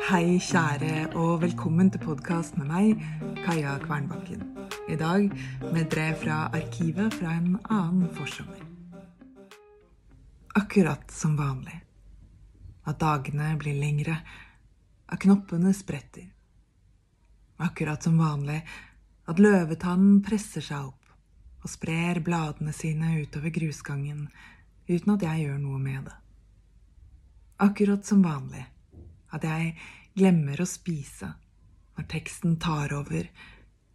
Hei, kjære, og velkommen til podkast med meg, Kaja Kvernbakken. I dag med drev fra arkivet fra en annen forsommer. Akkurat som vanlig. At dagene blir lengre, at knoppene spretter. Akkurat som vanlig at løvetannen presser seg opp og sprer bladene sine utover grusgangen uten at jeg gjør noe med det. Akkurat som vanlig at jeg glemmer å spise når teksten tar over,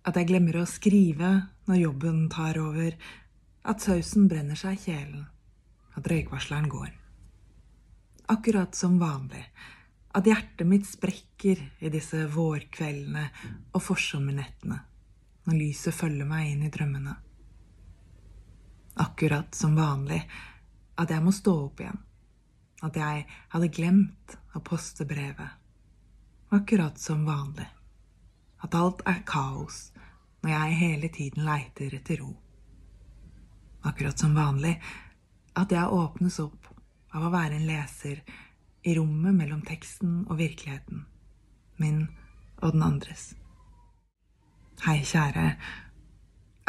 at jeg glemmer å skrive når jobben tar over, at sausen brenner seg i kjelen, at røykvarsleren går. Akkurat som vanlig at hjertet mitt sprekker i disse vårkveldene og forsommernettene, når lyset følger meg inn i drømmene. Akkurat som vanlig at jeg må stå opp igjen, at jeg hadde glemt å poste brevet akkurat som vanlig. At alt er kaos når jeg hele tiden leiter etter ro. Akkurat som vanlig at jeg åpnes opp av å være en leser i rommet mellom teksten og virkeligheten, min og den andres. Hei, kjære.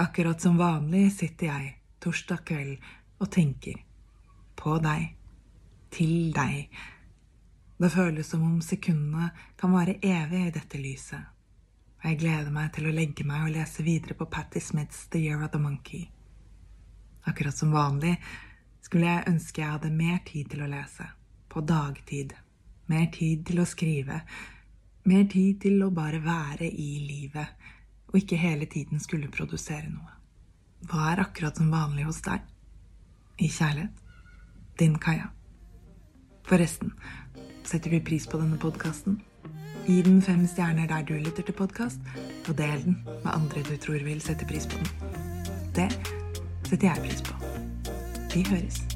Akkurat som vanlig sitter jeg torsdag kveld og tenker på deg, til deg det føles som om sekundene kan vare evig i dette lyset. Og jeg gleder meg til å legge meg og lese videre på Patti Smiths The Year of the Monkey. Akkurat som vanlig skulle jeg ønske jeg hadde mer tid til å lese. På dagtid. Mer tid til å skrive. Mer tid til å bare være i livet, og ikke hele tiden skulle produsere noe. Hva er akkurat som vanlig hos deg? I kjærlighet. Din Kaja. Forresten, Setter du pris på denne podkasten? Gi den fem stjerner der du lytter til podkast, og del den med andre du tror vil sette pris på den. Det setter jeg pris på. Vi høres.